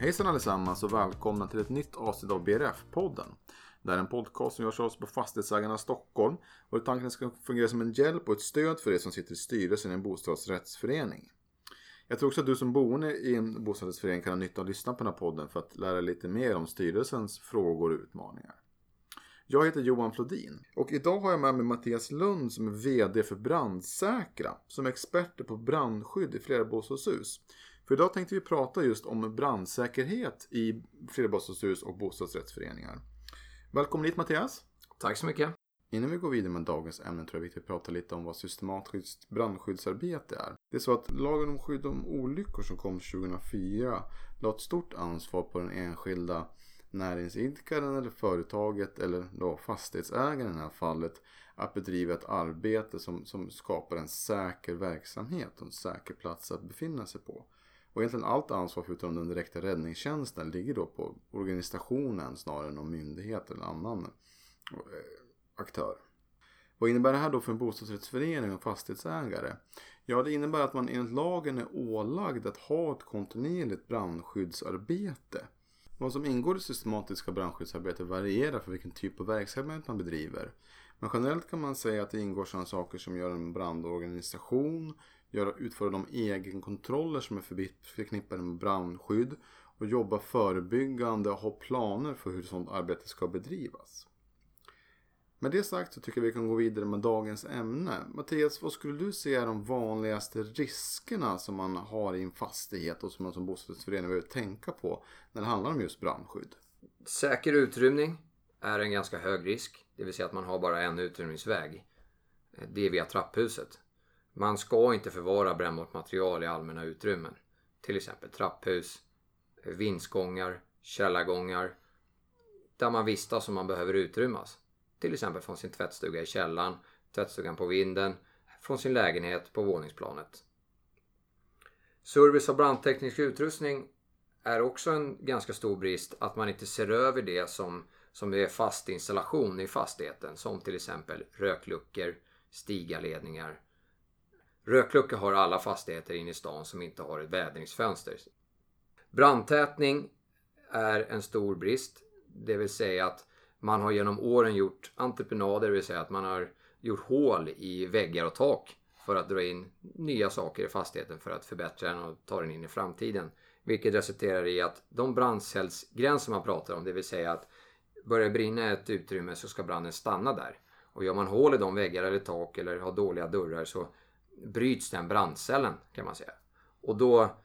Hejsan allesammans och välkomna till ett nytt avsnitt av BRF-podden. Det här är en podcast som görs av oss på Fastighetsägarna Stockholm och tanken ska fungera som en hjälp och ett stöd för er som sitter i styrelsen i en bostadsrättsförening. Jag tror också att du som boende i en bostadsrättsförening kan ha nytta av att lyssna på den här podden för att lära dig lite mer om styrelsens frågor och utmaningar. Jag heter Johan Flodin och idag har jag med mig Mattias Lund som är VD för Brandsäkra som är experter på brandskydd i flera bostadshus. För idag tänkte vi prata just om brandsäkerhet i flerbostadshus och bostadsrättsföreningar. Välkommen hit Mattias! Tack så mycket! Innan vi går vidare med dagens ämne tror jag det är viktigt att prata lite om vad systematiskt brandskyddsarbete är. Det är så att lagen om skydd om olyckor som kom 2004 la ett stort ansvar på den enskilda näringsidkaren eller företaget eller då fastighetsägaren i det här fallet att bedriva ett arbete som, som skapar en säker verksamhet och en säker plats att befinna sig på. Och egentligen allt ansvar förutom den direkta räddningstjänsten ligger då på organisationen snarare än någon myndighet eller annan eh, aktör. Vad innebär det här då för en bostadsrättsförening och fastighetsägare? Ja, det innebär att man enligt lagen är ålagd att ha ett kontinuerligt brandskyddsarbete. Vad som ingår i systematiska brandskyddsarbete varierar för vilken typ av verksamhet man bedriver. Men generellt kan man säga att det ingår sådana saker som gör en brandorganisation, göra, utföra de egenkontroller som är förknippade med brandskydd och jobba förebyggande och ha planer för hur sådant arbete ska bedrivas. Med det sagt så tycker jag vi kan gå vidare med dagens ämne. Mattias, vad skulle du säga är de vanligaste riskerna som man har i en fastighet och som man som bostadsrättsförening behöver tänka på när det handlar om just brandskydd? Säker utrymning är en ganska hög risk. Det vill säga att man har bara en utrymningsväg. Det är via trapphuset. Man ska inte förvara brännbart material i allmänna utrymmen. Till exempel trapphus, vindsgångar, källargångar. Där man vistas och man behöver utrymmas. Till exempel från sin tvättstuga i källaren, tvättstugan på vinden, från sin lägenhet på våningsplanet. Service av brandteknisk utrustning är också en ganska stor brist att man inte ser över det som, som är fast installation i fastigheten. Som till exempel rökluckor, stigaledningar. Rökluckor har alla fastigheter inne i stan som inte har ett vädringsfönster. Brandtätning är en stor brist. Det vill säga att man har genom åren gjort entreprenader, det vill säga att man har gjort hål i väggar och tak för att dra in nya saker i fastigheten för att förbättra den och ta den in i framtiden. Vilket resulterar i att de brandcellsgränser man pratar om, det vill säga att börjar brinna ett utrymme så ska branden stanna där. Och gör man hål i de väggar eller tak eller har dåliga dörrar så bryts den brandcellen kan man säga. Och då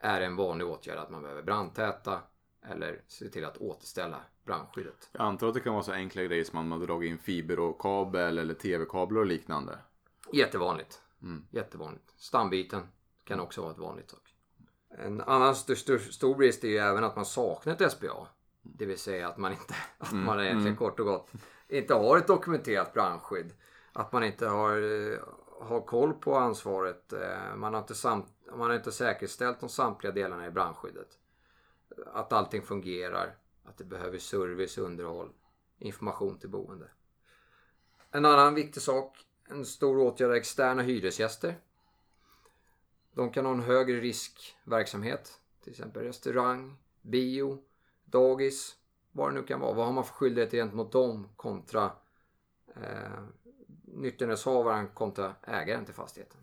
är det en vanlig åtgärd att man behöver brandtäta eller se till att återställa brandskyddet. Jag antar att det kan vara så enkla grejer som att man har dragit in fiber och kabel eller tv-kablar och liknande. Jättevanligt. Mm. Jättevanligt. Stambyten kan också vara ett vanligt sak. En annan stor, stor, stor brist är ju även att man saknar ett SBA. Det vill säga att man inte, att mm. man egentligen mm. kort och gott inte har ett dokumenterat brandskydd. Att man inte har, ha koll på ansvaret. Eh, man har inte, sam, man har inte säkerställt de samtliga delarna i brandskyddet. Att allting fungerar. Att det behöver service, underhåll, information till boende. En annan viktig sak, en stor åtgärd är externa hyresgäster. De kan ha en högre riskverksamhet. Till exempel restaurang, bio, dagis, vad det nu kan vara. Vad har man för skyldighet gentemot dem kontra eh, nyttjanderättshavaren kontra ägaren till fastigheten?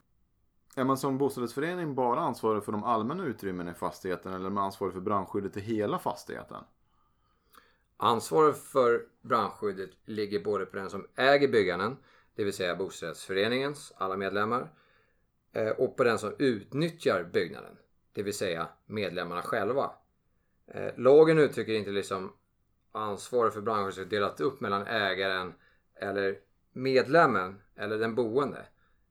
Är man som bostadsrättsförening bara ansvarig för de allmänna utrymmena i fastigheten eller är man ansvarig för brandskyddet i hela fastigheten? Ansvaret för brandskyddet ligger både på den som äger byggnaden, det vill säga bostadsrättsföreningens alla medlemmar, eh, och på den som utnyttjar byggnaden, det vill säga medlemmarna själva. Eh, lagen uttrycker inte liksom ansvaret för brandskyddet delat upp mellan ägaren eller medlemmen eller den boende.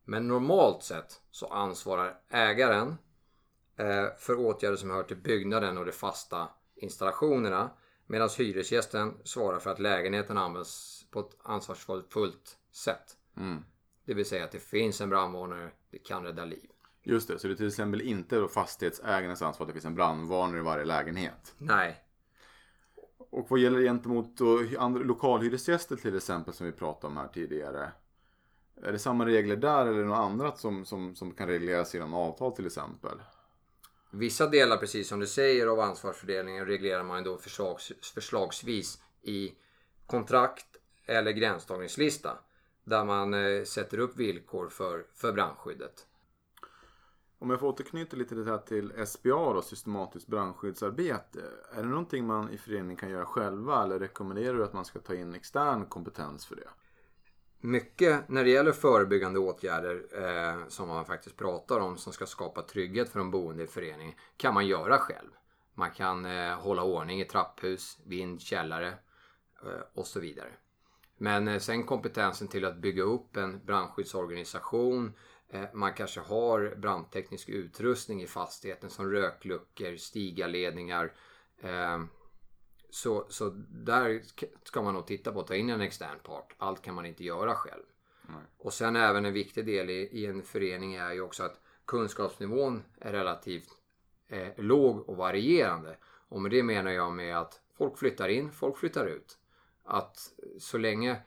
Men normalt sett så ansvarar ägaren eh, för åtgärder som hör till byggnaden och de fasta installationerna Medan hyresgästen svarar för att lägenheten används på ett ansvarsfullt sätt. Mm. Det vill säga att det finns en brandvarnare, det kan rädda liv. Just det, så det är till exempel inte då fastighetsägarens ansvar att det finns en brandvarnare i varje lägenhet? Nej. Och vad gäller gentemot andra lokalhyresgäster till exempel som vi pratade om här tidigare? Är det samma regler där eller något annat som, som, som kan regleras genom avtal till exempel? Vissa delar, precis som du säger, av ansvarsfördelningen reglerar man då förslags, förslagsvis i kontrakt eller gränsdragningslista. Där man eh, sätter upp villkor för, för brandskyddet. Om jag får återknyta lite det här till SBA då, systematiskt brandskyddsarbete. Är det någonting man i föreningen kan göra själva eller rekommenderar du att man ska ta in extern kompetens för det? Mycket när det gäller förebyggande åtgärder eh, som man faktiskt pratar om som ska skapa trygghet för de boende i föreningen kan man göra själv. Man kan eh, hålla ordning i trapphus, vind, källare eh, och så vidare. Men eh, sen kompetensen till att bygga upp en brandskyddsorganisation. Eh, man kanske har brandteknisk utrustning i fastigheten som rökluckor, stigaledningar. Eh, så, så där ska man nog titta på att ta in en extern part. Allt kan man inte göra själv. Nej. Och sen även en viktig del i, i, en förening är ju också att kunskapsnivån är relativt eh, låg och varierande. Och med det menar jag med att folk flyttar in, folk flyttar ut. Att så länge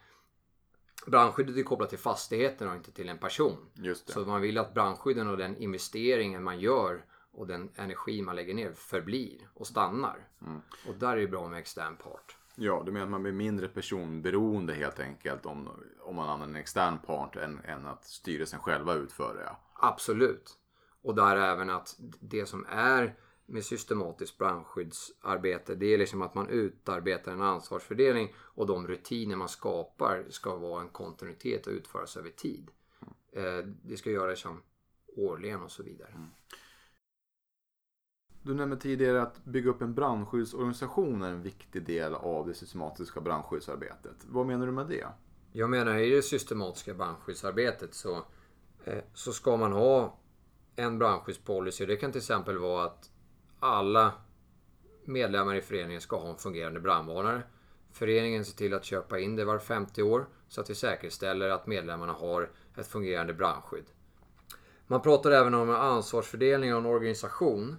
brandskyddet är kopplat till fastigheten och inte till en person. Så man vill att brandskydden och den investeringen man gör och den energi man lägger ner förblir och stannar. Mm. Och där är det bra med extern part. Ja, du menar att man blir mindre personberoende helt enkelt om, om man använder en extern part än, än att styrelsen själva utför det? Ja. Absolut. Och där även att det som är med systematiskt brandskyddsarbete det är liksom att man utarbetar en ansvarsfördelning och de rutiner man skapar ska vara en kontinuitet och utföras över tid. Mm. Det ska göras som årligen och så vidare. Mm. Du nämnde tidigare att bygga upp en brandskyddsorganisation är en viktig del av det systematiska brandskyddsarbetet. Vad menar du med det? Jag menar i det systematiska brandskyddsarbetet så, eh, så ska man ha en brandskyddspolicy. Det kan till exempel vara att alla medlemmar i föreningen ska ha en fungerande brandvarnare. Föreningen ser till att köpa in det var 50 år så att vi säkerställer att medlemmarna har ett fungerande brandskydd. Man pratar även om ansvarsfördelning och en organisation.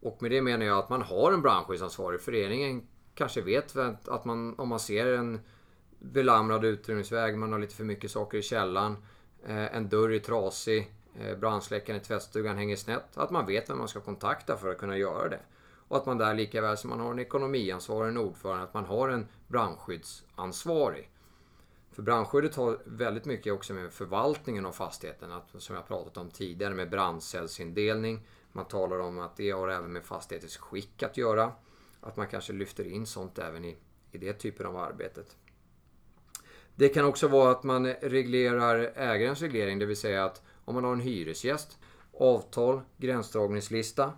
Och med det menar jag att man har en brandskyddsansvarig. Föreningen kanske vet att man, om man ser en belamrad utrymningsväg, man har lite för mycket saker i källaren, eh, en dörr är trasig, Eh, brandsläckaren i tvättstugan hänger snett. Att man vet vem man ska kontakta för att kunna göra det. Och att man där lika väl som man har en ekonomiansvarig, en ordförande, att man har en brandskyddsansvarig. För brandskyddet har väldigt mycket också med förvaltningen av fastigheten, att, som jag pratat om tidigare, med brandcellsindelning, man talar om att det har även med fastighetens skick att göra. Att man kanske lyfter in sånt även i, i det typen av arbetet. Det kan också vara att man reglerar ägarens reglering, det vill säga att om man har en hyresgäst, avtal, gränsdragningslista.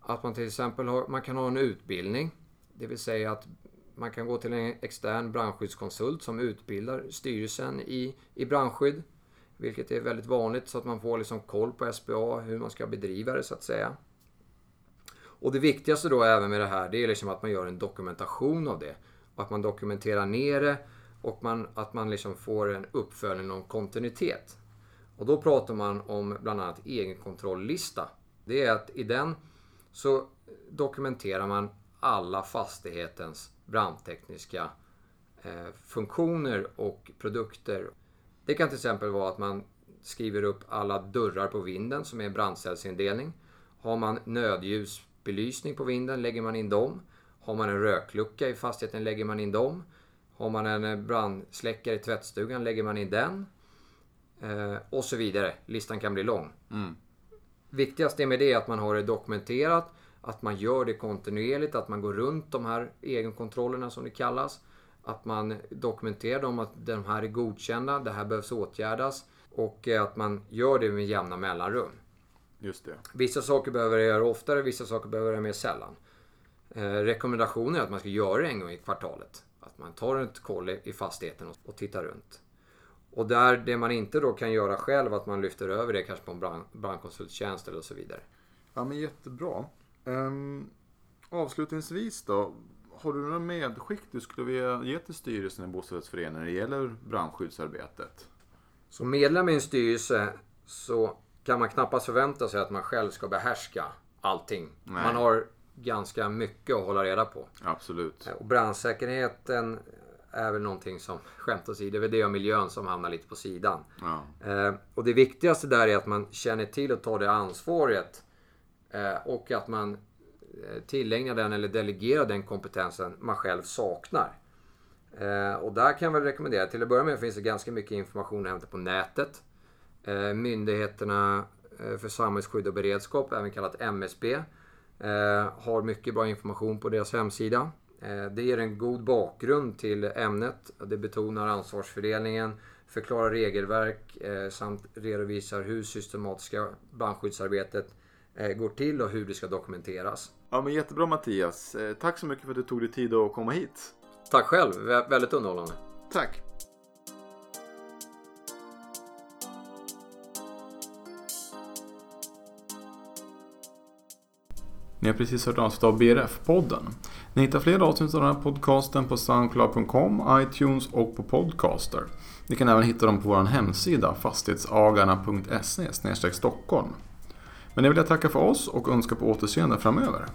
Att man till exempel har, man kan ha en utbildning. Det vill säga att man kan gå till en extern brandskyddskonsult som utbildar styrelsen i, i brandskydd. Vilket är väldigt vanligt så att man får liksom koll på SBA, hur man ska bedriva det så att säga. Och det viktigaste då även med det här, det är liksom att man gör en dokumentation av det. Och att man dokumenterar ner det och man, att man liksom får en uppföljning och kontinuitet. Och då pratar man om bland annat egenkontrolllista. Det är att i den så dokumenterar man alla fastighetens brandtekniska eh, funktioner och produkter det kan till exempel vara att man skriver upp alla dörrar på vinden som är en brandcellsindelning. Har man nödljusbelysning på vinden lägger man in dem. Har man en röklucka i fastigheten lägger man in dem. Har man en brandsläckare i tvättstugan lägger man in den. Eh, och så vidare. Listan kan bli lång. Mm. Viktigast är med det att man har det dokumenterat, att man gör det kontinuerligt, att man går runt de här egenkontrollerna som det kallas. Att man dokumenterar dem att de här är godkända, det här behövs åtgärdas. Och att man gör det med jämna mellanrum. Just det. Vissa saker behöver jag göra oftare, vissa saker behöver jag göra mer sällan. Eh, rekommendationer är att man ska göra det en gång i kvartalet. Att man tar ett koll i fastigheten och, och tittar runt. Och där det man inte då kan göra själv, att man lyfter över det kanske på en brand, brandkonsulttjänst eller så vidare. Ja men jättebra. Um, avslutningsvis då har du några medskick du skulle vilja ge till styrelsen i bostadsrättsföreningen när det gäller brandskyddsarbetet? Som medlem i en styrelse så kan man knappast förvänta sig att man själv ska behärska allting. Nej. Man har ganska mycket att hålla reda på. Absolut. Och brandsäkerheten är väl någonting som skämt åsido, det är väl det och miljön som hamnar lite på sidan. Ja. Eh, och det viktigaste där är att man känner till och tar det ansvaret Eh, och att man eh, tillägnar den eller delegerar den kompetensen man själv saknar. Eh, och där kan jag väl rekommendera, till att börja med finns det ganska mycket information att hämta på nätet. Eh, myndigheterna eh, för samhällsskydd och beredskap, även kallat MSB, eh, har mycket bra information på deras hemsida. Eh, det ger en god bakgrund till ämnet. Det betonar ansvarsfördelningen, förklarar regelverk eh, samt redovisar hur systematiska brandskyddsarbetet går till och hur det ska dokumenteras. Ja men jättebra Mattias. Tack så mycket för att du tog dig tid att komma hit. Tack själv, väldigt underhållande. Tack. Ni har precis hört avsnitt av BRF-podden. Ni hittar fler avsnitt av den här podcasten på Soundcloud.com, iTunes och på Podcaster. Ni kan även hitta dem på vår hemsida fastighetsagarna.se Stockholm. Men jag vill jag tacka för oss och önska på återseende framöver.